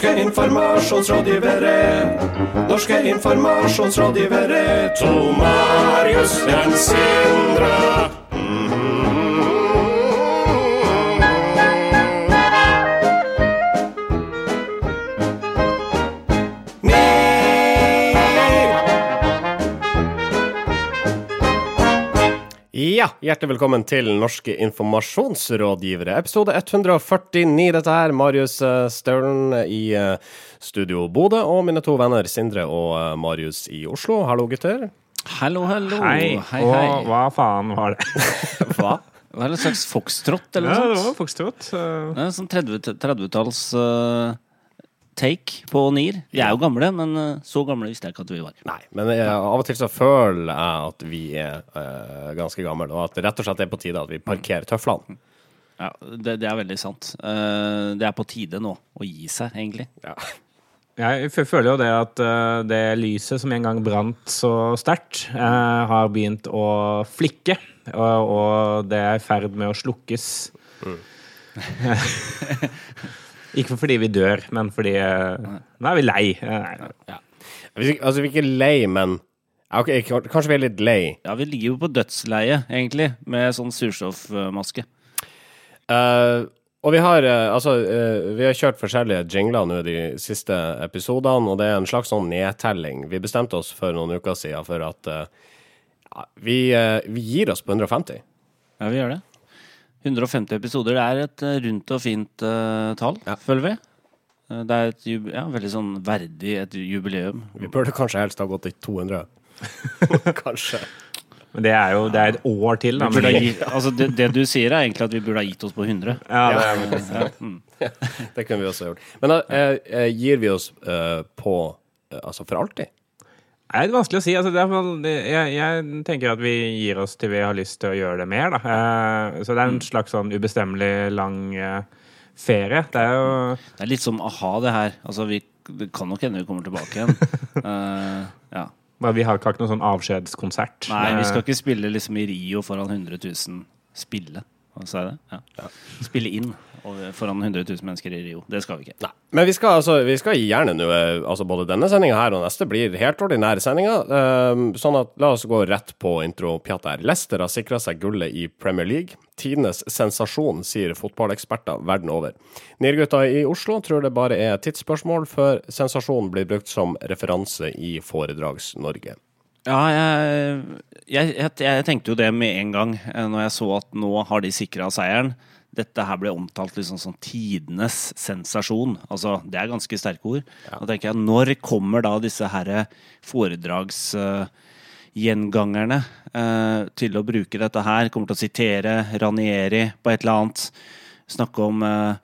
Norske informasjonsrådgivere. Norske informasjonsrådgivere. To Marius den Sindre. Ja, hjertelig velkommen til Norske informasjonsrådgivere. Episode 149, dette er Marius eh, Staulen i eh, studio Bodø, og mine to venner Sindre og eh, Marius i Oslo. Hallo, gutter. Hallo, hallo. Hei, hei. og hei. hva faen var det? Hva? Var det en slags foxtrot eller noe sånt? Ja, det var foxtrot. Uh, en sånn 30 30-talls eh, take på NIR. Vi er jo gamle, men eh, så gamle visste jeg ikke at vi var. Nei, men jeg, av og til så føler jeg at vi er uh, ganske gamle, og at det rett og slett er på tide at vi parkerer tøflene. Ja, det, det er veldig sant. Uh, det er på tide nå å gi seg, egentlig. Ja. jeg føler jo det at uh, det lyset som en gang brant så sterkt, uh, har begynt å flikke, og, og det er i ferd med å slukkes. Ikke fordi vi dør, men fordi uh, Nå er vi lei. Uh, nei. Altså, vi er ikke lei, men okay, Kanskje vi er litt lei. Ja, vi ligger jo på dødsleie, egentlig, med sånn surstoffmaske. Uh, og vi har, eh, altså, eh, vi har kjørt forskjellige jingler nå de siste episodene, og det er en slags sånn nedtelling. Vi bestemte oss for noen uker siden for at eh, ja, vi, eh, vi gir oss på 150. Ja, vi gjør det. 150 episoder. Det er et eh, rundt og fint uh, tall, Ja. føler vi. Eh, Det er et ja, veldig sånn verdig et jubileum. Vi burde kanskje helst ha gått til 200. kanskje. Men det er jo det er et år til, da. Vi Men, gi, altså det, det du sier, er egentlig at vi burde ha gitt oss på 100. ja, det er, Ja, mm. Det kunne vi også gjort. Men da eh, gir vi oss eh, på eh, Altså for alltid? Nei, det er vanskelig å si. Altså, er, jeg, jeg tenker at vi gir oss til vi har lyst til å gjøre det mer. Da. Eh, så det er en slags sånn ubestemmelig lang eh, ferie. Det er jo Det er litt som a-ha, det her. Altså, vi, det kan nok hende vi kommer tilbake igjen. uh, ja. Men Vi har ikke noen sånn avskjedskonsert. Nei, vi skal ikke spille liksom i Rio foran 100 000. Spille, sa jeg det? Ja. Spille inn foran 100 000 mennesker i Rio. Det skal vi ikke. Nei. Men vi skal, altså, vi skal gjerne nå eh, altså Både denne sendinga her og neste blir helt ordinære sendinger. Um, sånn at la oss gå rett på intro-pjatt her. Leicester har sikra seg gullet i Premier League. Tidenes sensasjon, sier fotballeksperter verden over. Nirgutta i Oslo tror det bare er tidsspørsmål før sensasjonen blir brukt som referanse i Foredrags-Norge. Ja, jeg, jeg, jeg, jeg tenkte jo det med en gang eh, når jeg så at nå har de sikra seieren. Dette her ble omtalt liksom som tidenes sensasjon. Altså, det er ganske sterke ord. Da tenker jeg, når kommer da disse herre foredragsgjengangerne eh, til å bruke dette her? Kommer til å sitere Ranieri på et eller annet. Snakke om eh,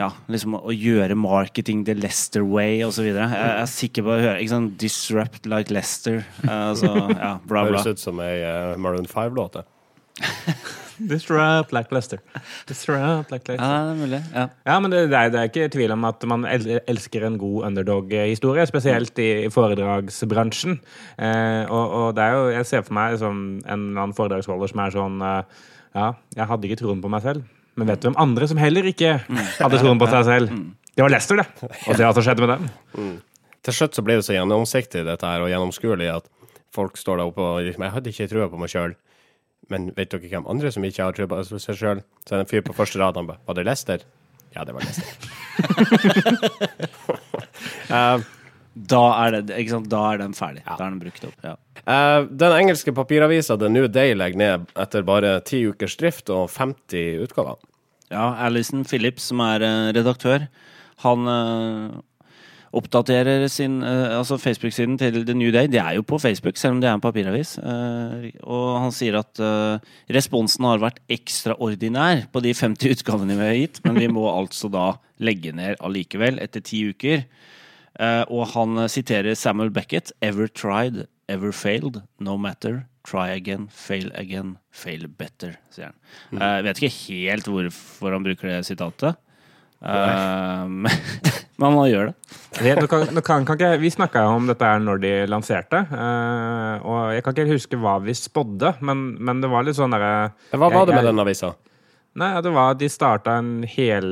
ja, liksom å gjøre marketing the Lester way osv. Jeg er sikker på å høre ikke sånn Disrupt like Lester. eh, altså, ja, bla, bla. Høres ut som ei uh, Maroon 5-låt. Disrupt like Lester. Disrupt like Ja, det er mulig. Ja. Ja, men det, det, er, det er ikke tvil om at man elsker en god underdog-historie, spesielt i, i foredragsbransjen. Eh, og, og det er jo, jeg ser for meg som en eller annen foredragsholder som er sånn eh, Ja, jeg hadde ikke troen på meg selv, men vet du hvem andre som heller ikke hadde troen på seg selv? Det var Lester, det. Og det som skjedde med dem. Til slutt så ble det så gjennomsiktig dette her, og gjennomskuelig at folk står der oppe og liksom, jeg hadde ikke trua på meg sjøl. Men vet dere hvem andre som ikke har trua på seg sjøl? Så er det en fyr på første rad, han bare Var det Lester? Ja, det var Lester. Eh, Da, er det, da er den ferdig. Da er den brukt opp. Ja. Uh, den engelske papiravisa The New Day legger ned etter bare ti ukers drift og 50 utgaver. Ja, Alison Phillips, som er uh, redaktør, han uh, oppdaterer sin altså Facebook-siden til The New Day. Det er jo på Facebook, selv om det er en papiravis. Og han sier at responsen har vært ekstraordinær på de 50 utgavene vi har gitt, men vi må altså da legge ned allikevel etter ti uker. Eh, og han eh, siterer Samuel Beckett. Ever tried, ever failed, no matter. Try again, fail again, fail better, sier han. Eh, Jeg vet ikke helt hvorfor han bruker det sitatet. Eh, men han gjør det. Det, nå kan, nå kan, kan ikke, vi snakka om dette her når de lanserte, uh, og jeg kan ikke huske hva vi spådde, men, men det var litt sånn derre Hva var det med jeg- den avisa? Nei, det var at de starta en hel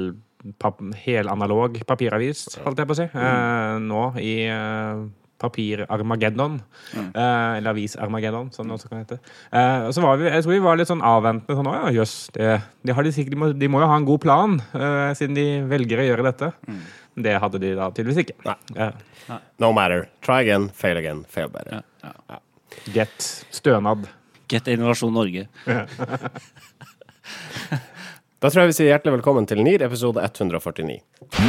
helanalog papiravis, holdt jeg på å si, mm. nå i papirarmageddon Papir-Armageddon. Eh, eller Avis-Armageddon, som det også kan hete. Eh, så var vi, jeg tror vi var litt sånn avventende. sånn, å ja, jøss, de, de, de, må, de må jo ha en god plan, eh, siden de velger å gjøre dette. Det hadde de da tydeligvis ikke. Nei. Eh, No matter. Try again, fail again, fail better. Ja, ja. get stønad. Get Innovasjon Norge. Da tror jeg vi sier hjertelig velkommen til NIR episode 149.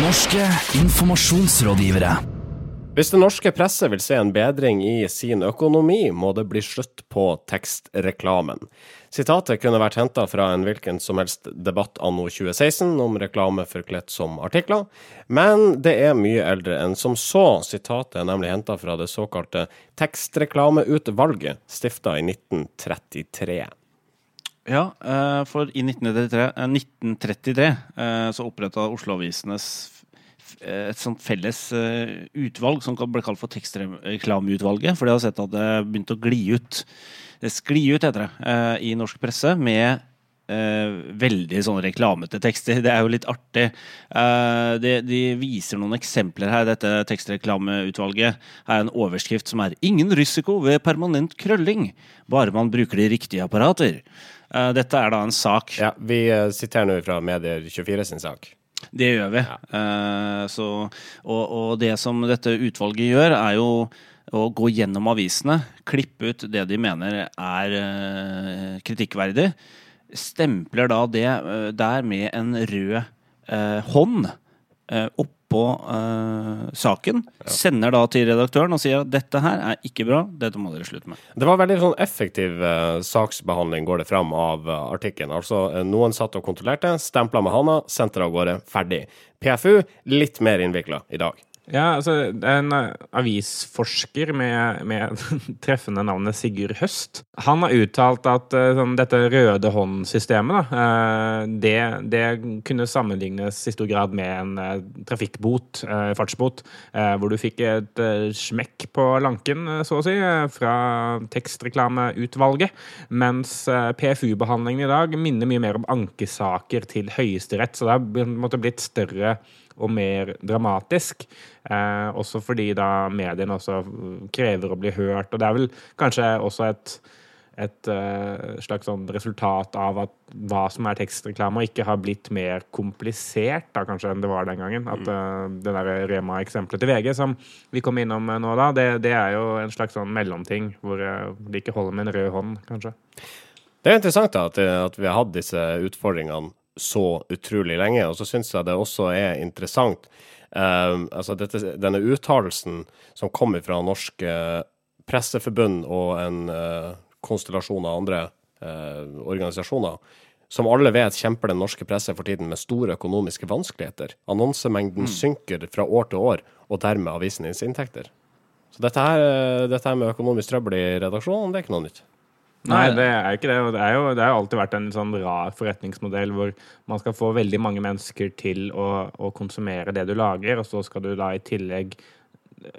Norske informasjonsrådgivere. Hvis det norske presset vil se en bedring i sin økonomi, må det bli slutt på tekstreklamen. Sitatet kunne vært henta fra en hvilken som helst debatt anno 2016 om reklame forkledt som artikler, men det er mye eldre enn som så. Sitatet er nemlig henta fra det såkalte Tekstreklameutvalget, stifta i 1933. Ja, eh, for i 1933, eh, 1933 eh, så oppretta Oslo-avisenes eh, et sånt felles eh, utvalg som ble kalt for Tekstreklameutvalget. For de har sett at det begynte å gli ut. Det skli ut, heter det, eh, i norsk presse med eh, veldig sånn reklamete tekster. Det er jo litt artig. Eh, de, de viser noen eksempler her, dette tekstreklameutvalget. Er en overskrift som er 'Ingen risiko ved permanent krølling, bare man bruker de riktige apparater'. Eh, dette er da en sak. Ja, Vi eh, siterer nå fra Medier24 sin sak. Det gjør vi. Eh, så, og, og det som dette utvalget gjør, er jo å gå gjennom avisene, klippe ut det de mener er eh, kritikkverdig. Stempler da det eh, der med en rød eh, hånd eh, oppå eh, saken. Sender da til redaktøren og sier at dette her er ikke bra, dette må dere slutte med. Det var veldig sånn effektiv eh, saksbehandling, går det fram av uh, artikkelen. Altså, eh, noen satt og kontrollerte, stempla med handa, sendte det av gårde, ferdig. PFU litt mer innvikla i dag. Ja, altså, en eh, avisforsker med, med treffende navnet Sigurd Høst. Han har uttalt at eh, sånn, dette røde hånd-systemet, eh, det, det kunne sammenlignes i stor grad med en trafikkbot, fartsbot, hvor du fikk et smekk på lanken, så å si, fra tekstreklameutvalget, mens eh, PFU-behandlingen i dag minner mye mer om ankesaker til Høyesterett, så det har blitt større og mer dramatisk. Eh, også fordi da mediene også krever å bli hørt. Og det er vel kanskje også et, et eh, slags sånn resultat av at hva som er tekstreklame, ikke har blitt mer komplisert da, kanskje enn det var den gangen. At eh, det der Rema-eksempelet til VG som vi kom innom eh, nå da, det, det er jo en slags sånn mellomting hvor eh, det ikke holder med en rød hånd, kanskje. Det er interessant da, at, at vi har hatt disse utfordringene så utrolig lenge. Og så syns jeg det også er interessant eh, altså dette, denne uttalelsen som kommer fra Norsk eh, Presseforbund og en uh, konstellasjon av andre uh, organisasjoner, som alle vet kjemper den norske presse for tiden med store økonomiske vanskeligheter. Annonsemengden synker fra år til år, og dermed avisenes inntekter. Så dette her, dette her med økonomisk trøbbel i redaksjonen, det er ikke noe nytt. Nei, det er ikke det. og Det er jo det har alltid vært en sånn rar forretningsmodell hvor man skal få veldig mange mennesker til å, å konsumere det du lager, og så skal du da i tillegg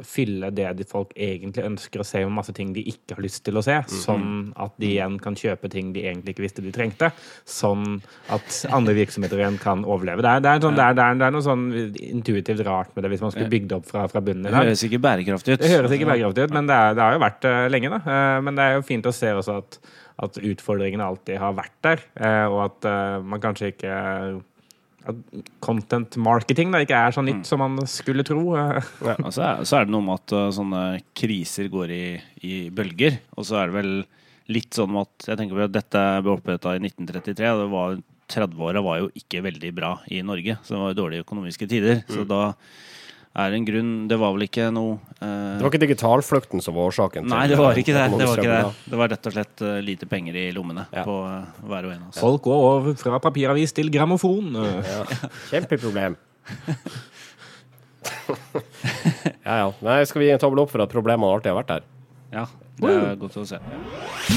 fylle det de folk egentlig ønsker å se, med masse ting de ikke har lyst til å se. Sånn at de igjen kan kjøpe ting de egentlig ikke visste de trengte. Sånn at andre virksomheter igjen kan overleve. Det er, det er, sånn, det er, det er, det noe sånn intuitivt rart med det, hvis man skulle bygd opp fra, fra bunnen Det høres ikke bærekraftig ut. Det høres ikke bærekraftig ut, men det, det har jo vært det lenge. da. Eh, Men det er jo fint å se også at, at utfordringene alltid har vært der, eh, og at eh, man kanskje ikke content marketing da ikke er så nytt som man skulle tro. ja, så er, så er det noe med at uh, sånne kriser går i, i bølger. Og så er det vel litt sånn at jeg tenker på at dette ble oppretta i 1933. og det var 30-åra var jo ikke veldig bra i Norge, så det var jo dårlige økonomiske tider. Så da er en grunn Det var vel ikke noe eh, Det var ikke digitalflukten som var årsaken? Nei, til, det var ikke det. Det var, ikke det. det var rett og slett uh, lite penger i lommene Ja. på uh, hver og en av oss. Folk går over fra papiravis til grammofon. Ja. Kjempeproblem. ja, ja. Nei, skal vi gi en tommel opp for at problemene alltid har vært der? Ja, det er godt å se.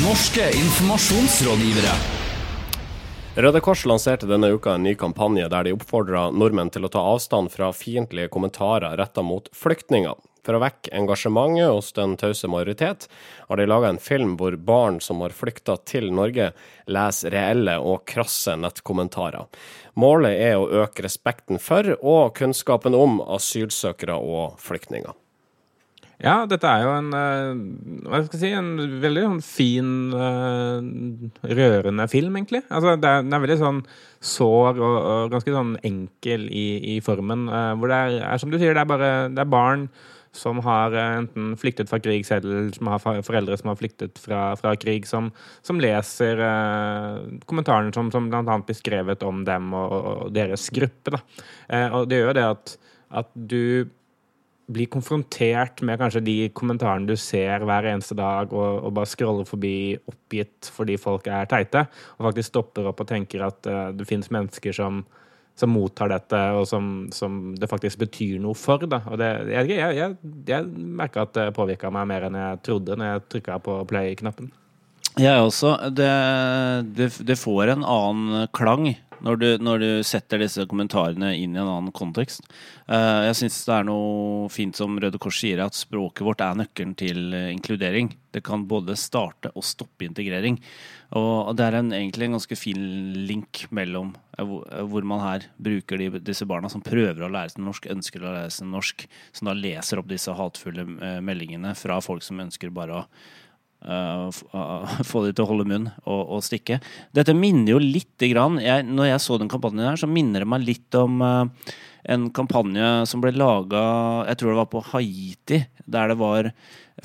Norske informasjonsrådgivere. Røde Kors lanserte denne uka en ny kampanje der de oppfordra nordmenn til å ta avstand fra fiendtlige kommentarer retta mot flyktninger. For å vekke engasjementet hos den tause majoritet, har de laga en film hvor barn som har flykta til Norge, leser reelle og krasse nettkommentarer. Målet er å øke respekten for og kunnskapen om asylsøkere og flyktninger. Ja, dette er jo en eh, hva skal jeg si, en veldig sånn fin, eh, rørende film, egentlig. Altså, den er veldig sånn sår og, og ganske sånn enkel i, i formen. eh, hvor det er, er, som du sier, det er bare det er barn som har enten flyktet fra krig selv, eller som har foreldre som har flyktet fra, fra krig, som, som leser eh, kommentarene som, som blant annet blir skrevet om dem og, og deres gruppe. Da. Eh, og det gjør jo det at, at du blir konfrontert med kanskje de kommentarene du ser hver eneste dag, og, og bare scroller forbi oppgitt fordi folk er teite, og faktisk stopper opp og tenker at uh, det finnes mennesker som, som mottar dette, og som, som det faktisk betyr noe for. Da. Og det, jeg, jeg, jeg, merka at det påvirka meg mer enn jeg trodde når jeg trykka på play-knappen. Jeg også. Det, det, det får en annen klang når du, når du setter disse kommentarene inn i en annen kontekst. Uh, jeg syns det er noe fint som Røde Kors sier, at språket vårt er nøkkelen til eh, inkludering. Det kan både starte og stoppe integrering. Og det er en, egentlig en ganske fin link mellom eh, hvor, man her bruker de, disse barna som prøver å lære seg norsk, ønsker å lære seg norsk, som da leser opp disse hatefulle meldingene fra folk som ønsker bare å Uh, få de til å holde munn og, og stikke. Dette minner jo lite grann jeg, Når jeg så den kampanjen her, så minner det meg litt om uh, en kampanje som ble laga Jeg tror det var på Haiti, der det var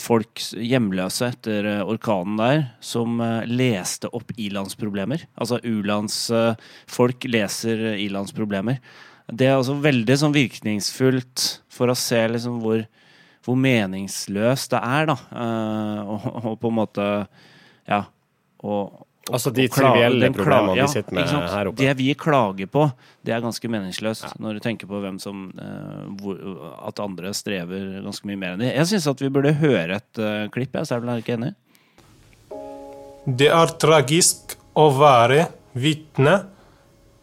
folk hjemløse etter uh, orkanen der, som leste opp ilandsproblemer. Altså u-landsfolk leser ilandsproblemer. Det er altså veldig sånn virkningsfullt for å se liksom hvor hvor meningsløst det er, da. eh, og, og på en måte Ja. Og, Altså de trivielle den problemene ja, vi sitter med her oppe. Det vi klager på, det er ganske meningsløst. Når du tenker på hvem som eh, hvor, At andre strever ganske mye mer enn de. Jeg syns at vi burde høre et uh, klipp, jeg, så er dere ikke enig? Det er tragisk å være vitne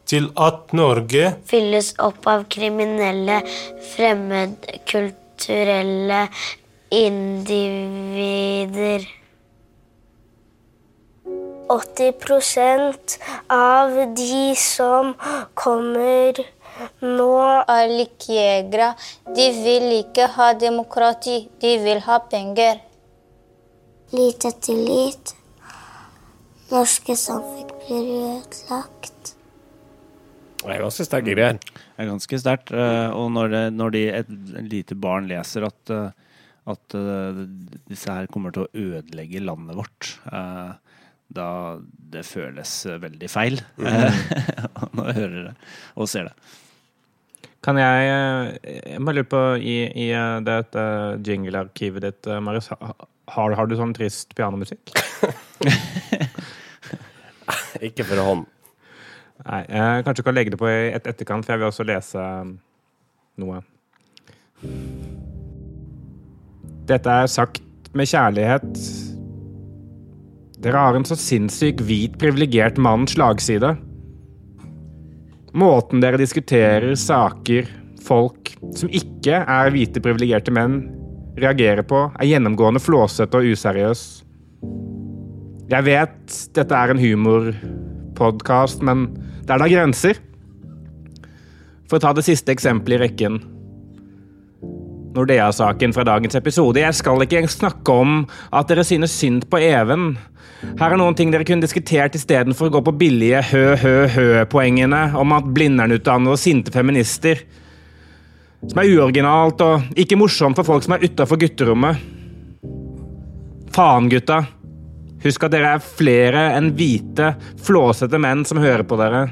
til at Norge fylles opp av kriminelle, fremmedkulturelle individer. 80% av de som kommer nå, er likejegere. De vil ikke ha demokrati, de vil ha penger. Lite tillit. Norske samfunn blir ødelagt. Det er ganske sterke greier. Det er ganske sterkt. eh, Og når, det, når de, et lite barn leser at, eh, at eh, disse her kommer til å ødelegge landet vårt, eh, da det føles veldig feil når jeg hører det og ser det. Kan jeg Jeg bare lurer på, i, i dette jingle-arkivet ditt, Marius, har, har du sånn trist pianomusikk? Ikke for hånd. Nei, jeg kanskje kan legge det på i et etterkant, for jeg vil også lese um, noe. Dette er sagt med kjærlighet. Dere har en så sinnssyk hvit, privilegert mann slagside. Måten dere diskuterer saker, folk som ikke er hvite, privilegerte menn, reagerer på, er gjennomgående flåsete og useriøs. Jeg vet dette er en humorpodkast, men det er da grenser. For å ta det siste eksempelet i rekken. Nordea-saken fra dagens episode. Jeg skal ikke snakke om at dere synes synd på Even. Her er noen ting dere kunne diskutert istedenfor å gå på billige hø-hø-hø-poengene om at Blindern-utdannede og sinte feminister. Som er uoriginalt og ikke morsomt for folk som er utafor gutterommet. Faen, gutta. Husk at dere er flere enn hvite, flåsete menn som hører på dere.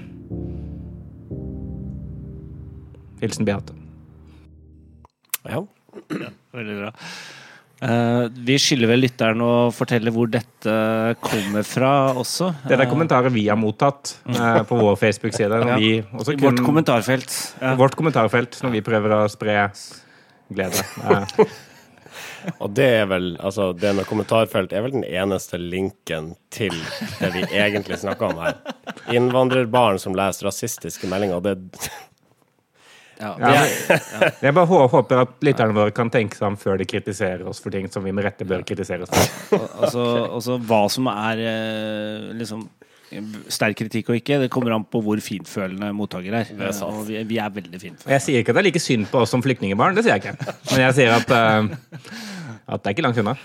Hilsen Beate. Ja. Veldig bra. Uh, vi skylder vel lytteren å fortelle hvor dette kommer fra også. Dette er kommentarer vi har mottatt uh, på vår Facebook-side. når Ja. I vårt kommentarfelt. Ja. vårt kommentarfelt når vi prøver å spre glede. Eh, Og det er vel, altså det med kommentarfelt er vel den eneste linken til det vi egentlig snakker om her. Innvandrerbarn som leser rasistiske meldinger. Det Ja, Ja, Jeg bare håper at lytterne våre kan tenke seg om før de kritiserer oss for ting som vi med rette bør kritiseres for. altså, altså hva som er eh, liksom sterk kritikk og ikke, det kommer an på hvor fintfølende mottaker er. er sant. Og vi, vi er veldig finfølende. fintfølende. jeg sier ikke at det er like synd på oss som flyktningebarn, det sier jeg ikke. Men jeg sier at, uh, at det er ikke langt unna.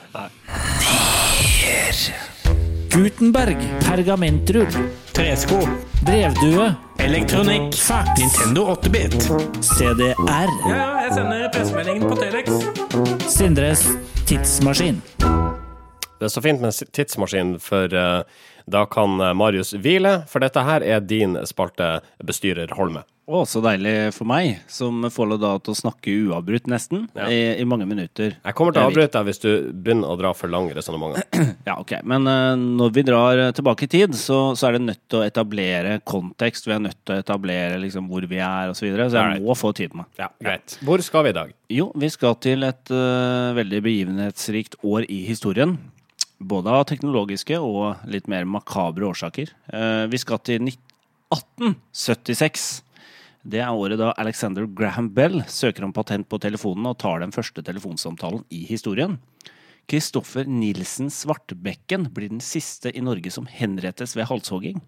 Gutenberg. Pergamentrull. Tresko. Brevdue. Elektronikk. Fax. Nintendo 8-bit. CDR. Ja, jeg sender pressemeldingen på Telex. Sindres tidsmaskin. Det er så fint med tidsmaskin, for eh, da kan eh, Marius hvile, for dette her er din spalte, bestyrer Holme. Å, så deilig for meg, som får lov da til å snakke uavbrutt nesten, i, i mange minutter. Jeg kommer til å avbryte deg hvis du begynner å dra for lange resonnementer. Ja, ok. Men uh, når vi drar eh, tilbake i tid, så, så er det nødt til å etablere kontekst. Vi er nødt til å etablere liksom, hvor vi er, osv. Så, videre, så jeg right. må få tid på meg. Ja, greit. Hvor skal vi i dag? Jo, vi skal til et uh, veldig begivenhetsrikt år i historien. Både av teknologiske og litt mer makabre årsaker. Eh, vi skal til 1876. Det er året da Alexander Graham Bell søker om patent på telefonen og tar den første telefonsamtalen i historien. Kristoffer Nilsen Svartbekken blir den siste i Norge som henrettes ved halshogging.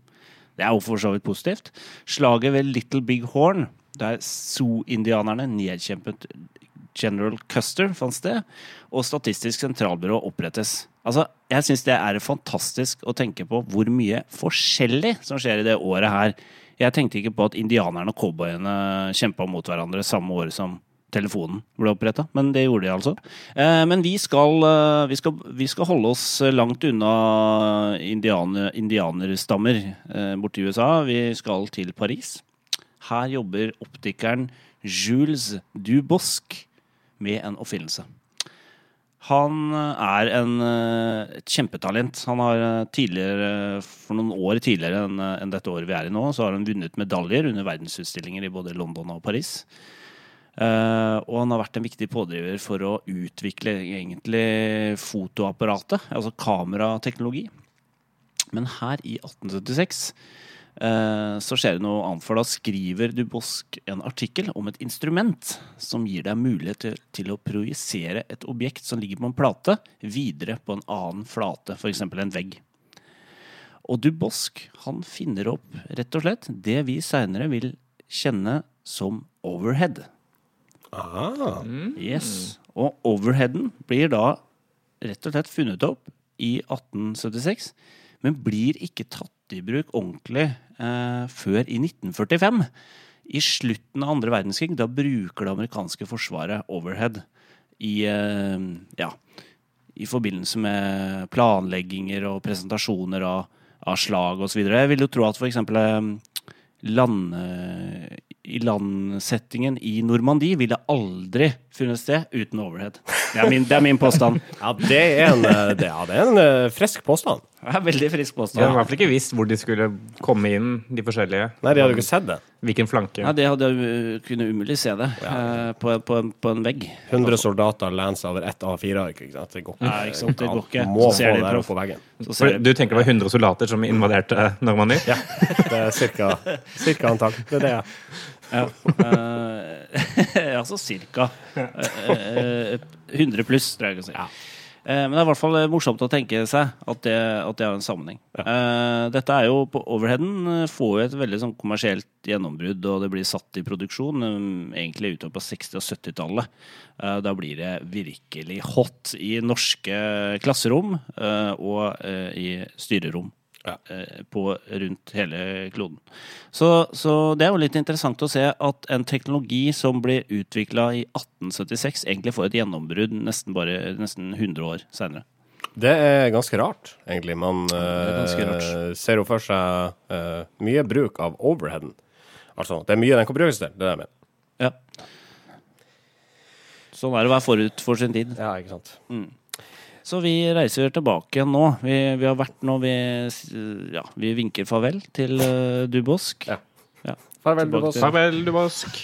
Det er jo for så vidt positivt. Slaget ved Little Big Horn, der zoo-indianerne nedkjempet General Custer fant sted, og Statistisk sentralbyrå opprettes. Altså, Jeg syns det er fantastisk å tenke på hvor mye forskjellig som skjer i det året her. Jeg tenkte ikke på at indianerne og cowboyene kjempa mot hverandre samme året som telefonen ble oppretta, men det gjorde de altså. Eh, men vi skal, eh, vi, skal, vi skal holde oss langt unna indianer, indianerstammer borti USA. Vi skal til Paris. Her jobber optikeren Jules Dubosc med en oppfinnelse. Han er en, eh, et kjempetalent. Han har eh, tidligere, for noen år tidligere enn eh, dette året vi er i nå, så har han vunnet medaljer under verdensutstillinger i både London og Paris. Uh, og han har vært en viktig pådriver for å utvikle egentlig fotoapparatet, altså kamerateknologi. Men her i 1876 eh, så skjer det noe annet, for da skriver Dubosk en artikkel om et instrument som gir deg mulighet til, til å projisere et objekt som ligger på en plate, videre på en annen flate, f.eks. en vegg. Og Dubosk han finner opp rett og slett det vi seinere vil kjenne som overhead. Ah, Yes. Og overheaden blir da rett og slett funnet opp i 1876, men blir ikke tatt i bruk ordentlig eh, før i 1945. I slutten av andre verdenskrig, da bruker det amerikanske forsvaret overhead i, eh, ja, i forbindelse med planlegginger og presentasjoner av, av slag osv. Jeg vil jo tro at eksempel eh, land, eh, i landsettingen i Normandie ville aldri funnet sted uten overhead. Det er min, det er min påstand. ja, det er en, eh, det, det er en eh, frisk påstand. Det er veldig frisk De hadde i hvert fall ikke visst hvor de skulle komme inn, de forskjellige. Nei, de hadde jo ikke sett det. Hvilken flanke. Ja, det hadde uh, kunne umulig se det ja. på, på, en- på en vegg. 100 soldater lands over ett A4-ark. ikke sant? Det går ikke. Ikke sant, det går ikke. Må Så ser de på- veggen. Så ser du tenker det var 100 soldater som invaderte Normandie? Ja, det er cirka, cirka antall. Det er det. Ja. Ja, eh, altså cirka. Uh, eh, 100 pluss, tror jeg jeg kan si. Eh, Men det er i hvert fall eh, morsomt å tenke seg at det, at det har en sammenheng. Eh, Dette er jo på overheaden eh, får jo et veldig sånn kommersielt gjennombrudd, og det blir satt i produksjon eh, egentlig utover på 60- og 70-tallet. Eh, Da blir det virkelig hot i norske klasserom eh, og eh, i styrerom eh, på rundt hele kloden. Så, så det er jo litt interessant å se at en teknologi som blir utvikla i 1876, egentlig får et gjennombrudd nesten bare nesten 100 år seinere. Det er ganske rart, egentlig. Man rart. ser jo for seg uh, mye bruk av overheaden. Altså, det er mye den kan brukes til. Det er det jeg mener. Ja. Sånn er det å være forut for sin tid. Ja, ikke sant. Så vi reiser tilbake igjen nå. Vi, vi har vært nå vi, ja, vi vinker farvel til uh, Dubosk. Ja. Ja. Farvel, Dubosk. til- Farvel, Dubosk.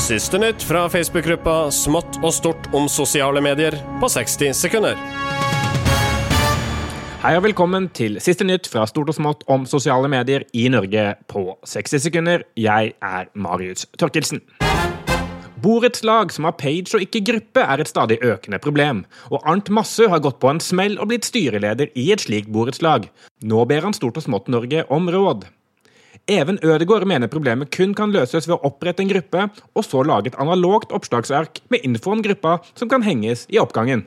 Siste nytt fra Facebook-gruppa Smått og stort om sosiale medier på 60 sekunder. Hei og velkommen til siste nytt fra stort og smått om sosiale medier i Norge på 60 sekunder. Jeg er Marius Torkelsen. Borettslag som har page og ikke gruppe, er et stadig økende problem, og Arnt Massø har gått på en smell og blitt styreleder i et slikt borettslag. Nå ber han Stort og Smått-Norge om råd. Even Ødegård mener problemet kun kan løses ved å opprette en gruppe, og så lage et analogt oppslagsark med info om gruppa som kan henges i oppgangen.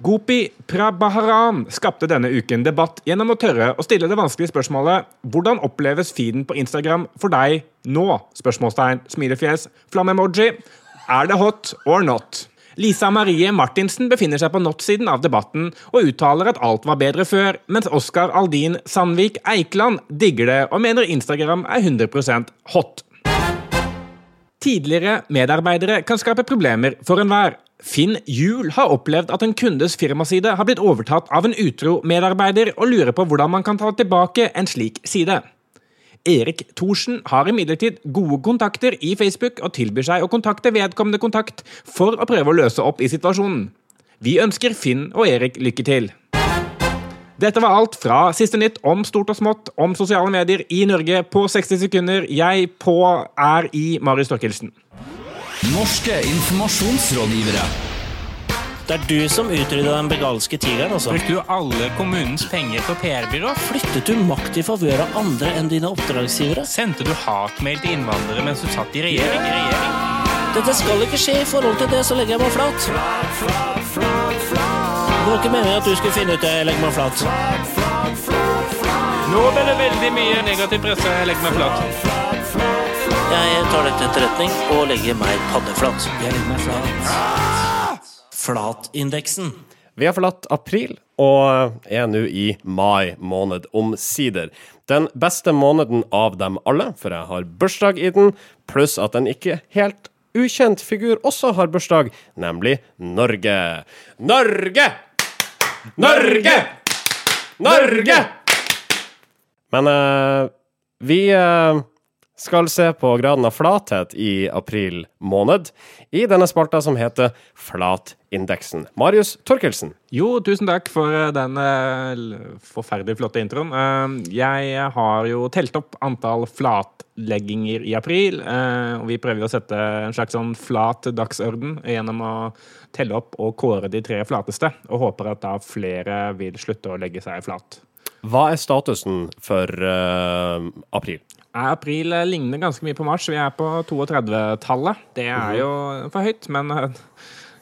Gopi Prabaharan skapte denne uken debatt gjennom å tørre å stille det vanskelige spørsmålet Hvordan oppleves feeden på Instagram for deg nå? Spørsmålstegn, smilefjes, flamme-emoji. Er det hot or not? Lisa Marie Martinsen befinner seg på not-siden av debatten og uttaler at alt var bedre før, mens Oskar Aldin Sandvik Eikland digger det og mener Instagram er 100% hot. Tidligere medarbeidere kan skape problemer for enhver. Finn Juel har opplevd at en kundes firmaside har blitt overtatt av en utro medarbeider, og lurer på hvordan man kan ta tilbake en slik side. Erik Thorsen har imidlertid gode kontakter i Facebook og tilbyr seg å kontakte vedkommende kontakt for å prøve å løse opp i situasjonen. Vi ønsker Finn og Erik lykke til. Dette var alt fra siste nytt om stort og smått om sosiale medier i Norge på 60 sekunder. Jeg på er i Marius Torkelsen. Norske informasjonsrådgivere. Det er du som utrydda den begalske tigeren, altså. Brukte du alle kommunens penger på PR-byrå? Flyttet du makt i favør av andre enn dine oppdragsgivere? Sendte du hatmail til innvandrere mens du satt i regjering? regjering? Dette skal ikke skje i forhold til det, så legger jeg meg flat. Det var ikke meningen at du skulle finne ut det. Jeg legger meg flat. Nå ble det veldig mye negativ presse. Jeg legger meg flat. Jeg tar det til etterretning og legger meg paddeflat. Jeg legger meg flat. Flatindeksen. Vi har forlatt april og er nå i mai måned omsider. Den beste måneden av dem alle, for jeg har bursdag i den, pluss at en ikke helt ukjent figur også har bursdag, nemlig Norge. Norge! Norge! Norge! Men eh, vi eh, skal se på graden av flathet i april måned i denne spalta som heter Flatindeksen. Marius Torkelsen. Jo, tusen takk for eh, den eh, forferdelig flotte introen. Eh, jeg har jo telt opp antall flatlegginger i april, og vi prøver å sette en slags sånn flat dagsorden gjennom å telle opp og kåre de tre flateste, og håper at da flere vil slutte å legge seg flat. Hva er statusen for uh, april? April eh, ligner ganske mye på mars. Vi er på 32-tallet. Det er jo for høyt, men eh,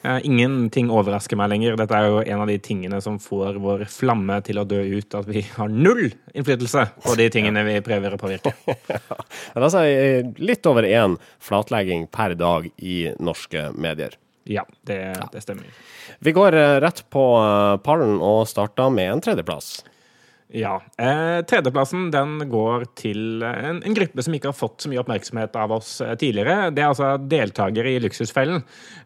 eh, ingenting overrasker meg lenger. Dette er jo en av de tingene som får vår flamme til å dø ut, at vi har null innflytelse på de tingene vi prøver å påvirke. ja, altså litt over én flatlegging per dag i norske medier. Ja, det, det stemmer. Vi går rett på pallen og starter med en tredjeplass. Ja. Eh, tredjeplassen den går til en, en gruppe som ikke har fått så mye oppmerksomhet av oss eh, tidligere. Det er altså deltakere i Luksusfellen.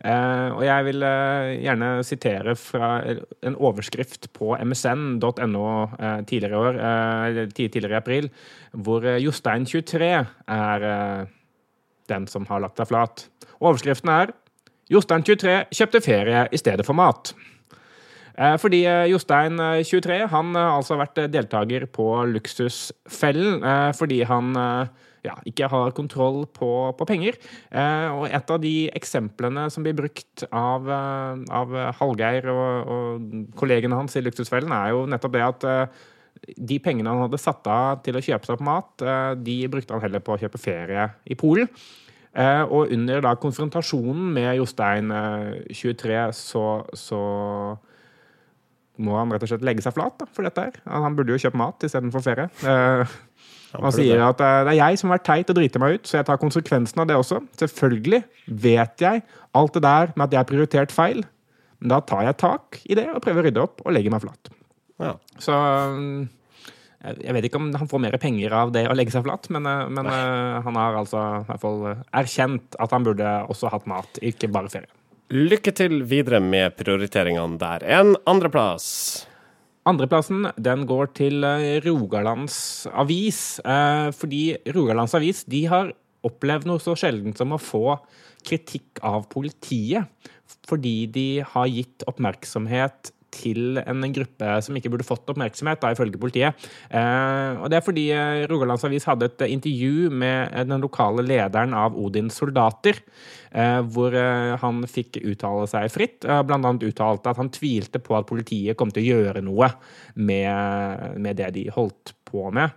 Eh, og jeg vil eh, gjerne sitere fra en overskrift på msn.no eh, tidligere i år, eh, tidligere i april, hvor eh, Jostein 23 er eh, den som har lagt seg flat. Overskriften er Jostein 23 kjøpte ferie i stedet for mat. Eh, Fordi eh, Jostein eh, 23 han har altså vært eh, deltaker på Luksusfellen eh, fordi han eh, ja, ikke har kontroll på, på penger. Eh, og et av de eksemplene som blir brukt av, eh, av Hallgeir og, og kollegene hans i Luksusfellen, er jo nettopp det at eh, de pengene han hadde satt av til å kjøpe seg på mat, eh, de brukte han heller på å kjøpe ferie i Polen. Eh, og under da konfrontasjonen med Jostein eh, 23 så, så må han rett og slett legge seg flat da, for dette her. Han burde jo kjøpt mat istedenfor ferie. Eh, han sier at eh, det er jeg som har vært teit og driter meg ut, så jeg tar konsekvensen av det også. Selvfølgelig vet jeg alt det der med at jeg har prioritert feil, men da tar jeg tak i det og prøver å rydde opp og legge meg flat. Ja. Så mm, jeg vet ikke om han får mer penger av det å legge seg flat, men, eh, men eh, han har altså i hvert fall eh, erkjent at han burde også hatt mat, ikke bare ferie. Lykke til videre med prioriteringene der. En andreplass. Andreplassen den går til eh, Rogalands Avis, eh, fordi Rogalands Avis de har opplevd noe så sjeldent som å få kritikk av politiet, fordi de har gitt oppmerksomhet til en gruppe som ikke burde fått oppmerksomhet, da, ifølge politiet. Eh, og det er fordi eh, Rogalands Avis hadde et intervju med eh, den lokale lederen av Odins soldater, hvor han fikk uttale seg fritt. Blant annet uttalte at han tvilte på at politiet kom til å gjøre noe med, med det de holdt på med.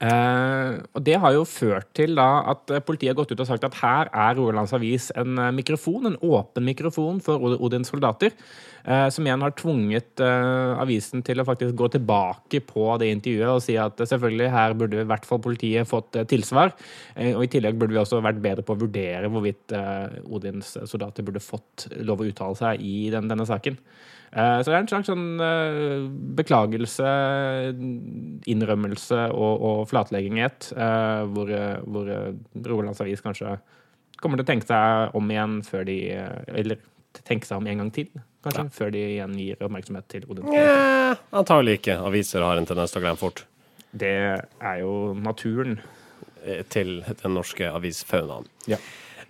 Eh, og Det har jo ført til da at eh, politiet har gått ut og sagt at her er Rogalands Avis en eh, mikrofon, en åpen mikrofon for Odins soldater. eh, som igjen har tvunget eh, avisen til å faktisk gå tilbake på det intervjuet og si at selvfølgelig her burde i hvert fall politiet fått tilsvar. Og I tillegg burde vi også vært bedre på å vurdere hvorvidt Odins soldater burde fått lov å uttale seg i den, denne saken. Eh, Så det er en slags sånn eh, beklagelse, innrømmelse og, og flatlegging i ett, eh, hvor, hvor Rogalands Avis kanskje kommer til å tenke seg om igjen før de Eller tenke seg om en gang til, kanskje, før de igjen gir oppmerksomhet til Odin. Ja, antagelig ikke. Aviser har en tendens til å glemme fort. Det er jo naturen. Til den norske avisfaunaen. Ja.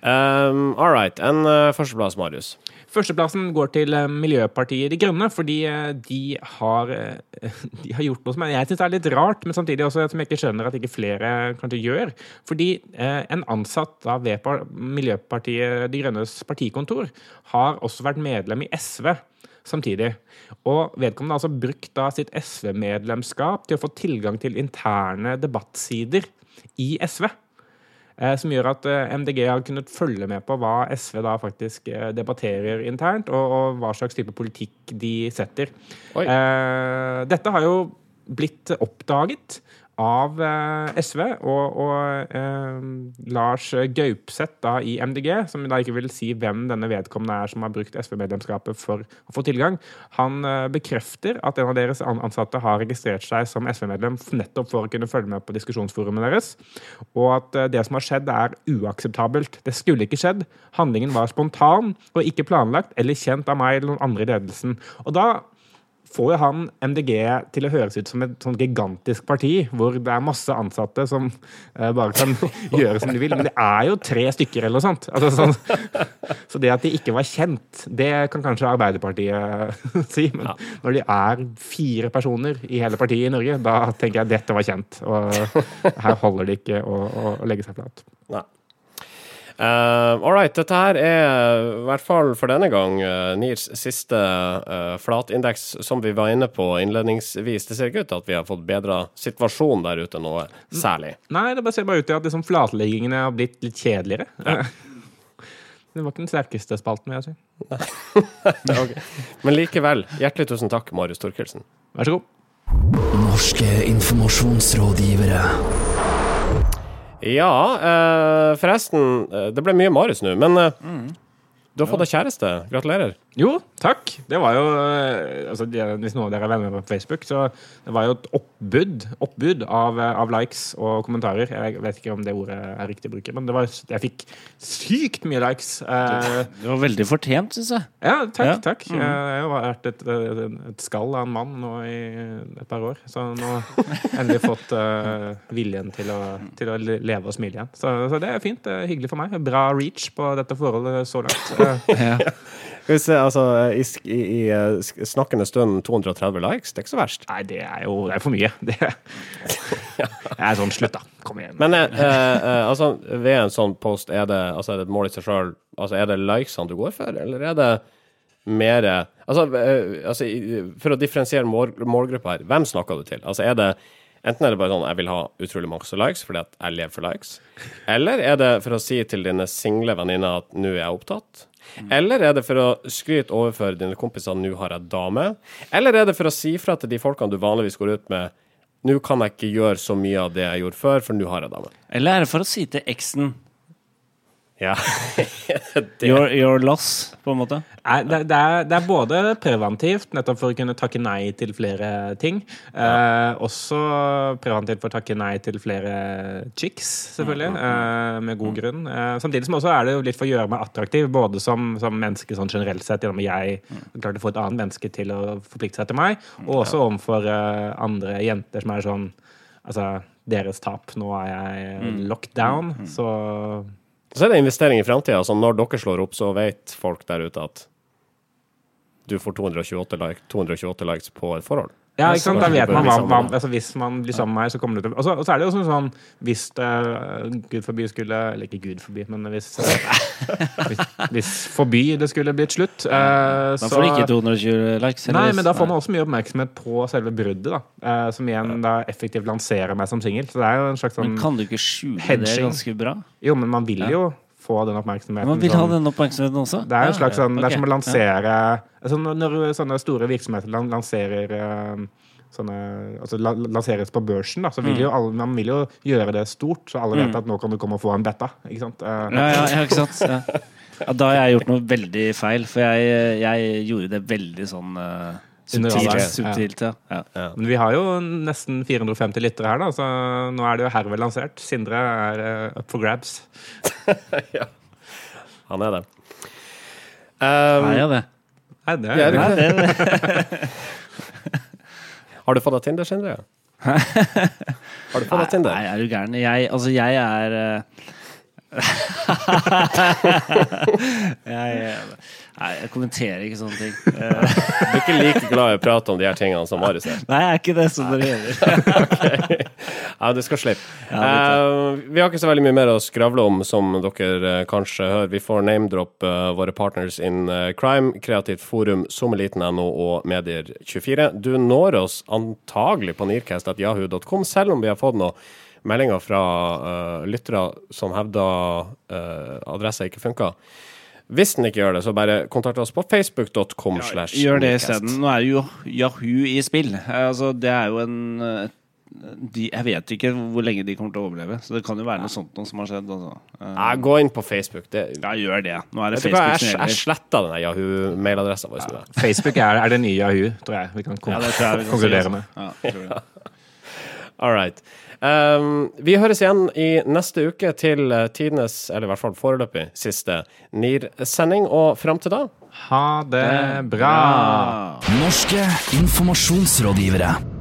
Um, all right. En uh, førsteplass, Marius. Førsteplassen går til eh, Miljøpartiet De Grønne, fordi eh, de har, eh, de har gjort noe som jeg syns er litt rart, men samtidig også som jeg ikke skjønner at ikke flere kanskje gjør. Fordi en ansatt par- Miljøpartiet De Grønnes partikontor har også vært medlem i SV samtidig. Og vedkommende har altså brukt da sitt SV-medlemskap til å få tilgang til interne debattsider i SV. Eh, som gjør at eh, MDG har kunnet følge med på hva SV da faktisk eh, debatterer internt, og, og hva slags type politikk de setter. Oi. Dette har jo blitt oppdaget av eh, SV og, og eh, Lars Gaupseth da i MDG, som da ikke vil si hvem denne vedkommende er som har brukt SV-medlemskapet for å få tilgang. Han eh, bekrefter at en av deres ansatte har registrert seg som SV-medlem nettopp for å kunne følge med på diskusjonsforumet deres, og at eh, det som har skjedd er uakseptabelt. Det skulle ikke skjedd. Handlingen var spontan og ikke planlagt eller kjent av meg eller noen andre i ledelsen. Og da får jo han MDG til å høres ut som et sånn gigantisk parti, hvor det er masse ansatte som uh, bare kan gjøre som de vil. Men det er jo tre stykker eller noe sånt. Altså, sånn, så det at de ikke var kjent, det kan kanskje Arbeiderpartiet si. Men når de er fire personer i hele partiet i Norge, da tenker jeg at dette var kjent. Og her holder det ikke å, å legge seg flat. Nei. Uh, all right. Dette her er, i hvert fall for denne gang, uh, Nirs siste uh, flatindeks, som vi var inne på innledningsvis. Det ser ikke ut til at vi har fått bedra situasjonen der ute noe særlig. Nei, det bare ser bare ut til at liksom flatleggingene har blitt litt kjedeligere. Det var ikke den sterkeste spalten, vil jeg si. okay. Men likevel, hjertelig tusen takk, Marius Torkelsen. Vær så god. Norske informasjonsrådgivere. Ja, eh, forresten, eh, det ble mye Marius nå, men mm. du har fått deg kjæreste. Gratulerer. Jo, takk. Det var jo eh, altså, Hvis noen av dere er venner på Facebook, så det var jo et oppbud, oppbud av, eh, av likes og kommentarer. Jeg vet ikke om det ordet er riktig å bruke, men det var, jeg fikk sykt mye likes. Eh, Det var veldig fortjent, syns jeg. ja, takk. Ja. takk. Mm. Jeg har vært et, et, skall av en mann nå i et par år, så nå har jeg endelig fått uh, viljen til å, til å leve og smile igjen. Så, så det er fint. Det er hyggelig for meg. Bra reach på dette forholdet så langt. Eh, Skal vi se, altså, i, i, i snakkende stund 230 likes, det er ikke så verst. Nei, det er jo det er for mye. Det er sånn, slutt, da. Kom igjen. Men eh, eh, eh, altså, ved en sånn post, er det, altså, er det et mål i seg sjøl? Altså, er det likesene du går for, eller er det mer altså, eh, altså, For å differensiere mål, målgruppa her, hvem snakker du til? Altså, er det Enten er det bare sånn jeg vil ha utrolig mange likes fordi at jeg lever for likes, eller er det for å si til dine single venninner at nå er jeg opptatt? Eller er det for å skryte overfor dine kompiser nå har jeg dame? Eller er det for å si fra til de folkene du vanligvis går ut med nå kan jeg ikke gjøre så mye av det jeg gjorde før, for nå har jeg dame. Eller er det for å si til eksen Ja. your, your loss, på en måte? Nei, det, det, er, det er både preventivt, nettopp for å kunne takke nei til flere ting. Eh, også preventivt for å takke nei til flere chicks, selvfølgelig. Eh, med god grunn. Eh, samtidig som også er det jo litt for å gjøre meg attraktiv, både som, som menneske sånn generelt sett, gjennom at jeg klarte å få et annet menneske til å forplikte seg til meg, og også overfor eh, andre jenter som er sånn Altså, deres tap. Nå er jeg locked down, så Så er det investering i framtida. Altså når dere slår opp, så vet folk der ute at du får 228, like, 228 likes på et forhold. Ja, ikke sant? Da vet man hva, hva altså, Hvis man blir sammen med meg, så kommer det til Og så og så er det jo sånn, sånn Hvis det Gud forby skulle Eller ikke Gud forby, men hvis eh, hvis, hvis forby det skulle blitt slutt eh, Da får du ikke 220 likes. Nei, men da får man også mye oppmerksomhet på selve bruddet, da. Uh, som igjen da effektivt lanserer meg som singel. Så det er jo en slags sånn Men kan du ikke skjule det ganske bra? Jo, men man vil jo få den oppmerksomheten. Man vil ha den oppmerksomheten også? Det er en slags sånn, det er som å lansere altså når, sånne store virksomheter lanserer eh, sånne, altså lanseres på børsen, da, så Mm. vil jo alle, man vil jo gjøre det stort, så alle vet at nå kan du komme og få en betta. Ikke sant? Eh, Ja, ja, ja, ikke sant? Ja. Ja, da har jeg gjort noe veldig feil, for jeg, jeg gjorde det veldig sånn uh, Under subtilt. Ja. subtilt ja. Ja. Men vi har jo nesten 450 lyttere her, da, så nå er det jo herved lansert. Sindre er uh, up for grabs. ja. Han er det. Um, Er det? Nei, det er, det- Nei, det, har du fått deg Tinder, Sindre? Har du fått deg Tinder? Nei, er du gæren? Jeg, altså, jeg er eh, jeg, nei, jeg kommenterer ikke sånne ting. Eh, Du er ikke like glad i å prate om de her tingene som Marius er. Nei, jeg er ikke det som dere gjør. Ja, du skal slippe. Ja, uh, vi har ikke så veldig mye mer å skravle om, som dere uh, kanskje hører. Vi får name-drop uh, våre partners in eh, crime, Kreativt Forum, sommerliten.no og Medier24. Du når oss antagelig på nearcast.jahu.com, selv om vi har fått noen meldinger fra eh, lyttere som hevder uh, adressa ikke funka. Hvis den ikke gjør det, så bare kontakt oss på facebook.com. Ja, Gjør det isteden. Nå er jo Yahoo i spill. Eh, Altså, det er jo en eh, de, Jeg vet ikke hvor lenge de kommer til å overleve, så det kan jo være noe sånt noe som har skjedd. Altså. Ja, gå inn på Facebook. Det, Ja, gjør det. Nå er det Facebook jeg, som jeg sletta den Yahoo-mailadressa vår. Ja. Facebook er, er det nye Yahoo, tror jeg. Vi kan konkludere altså. med. Ja. All right. Um, vi høres igjen i neste uke til eh, tidenes, eller i hvert fall foreløpig, siste NIR-sending. Og fram til da Ha det bra! Norske informasjonsrådgivere.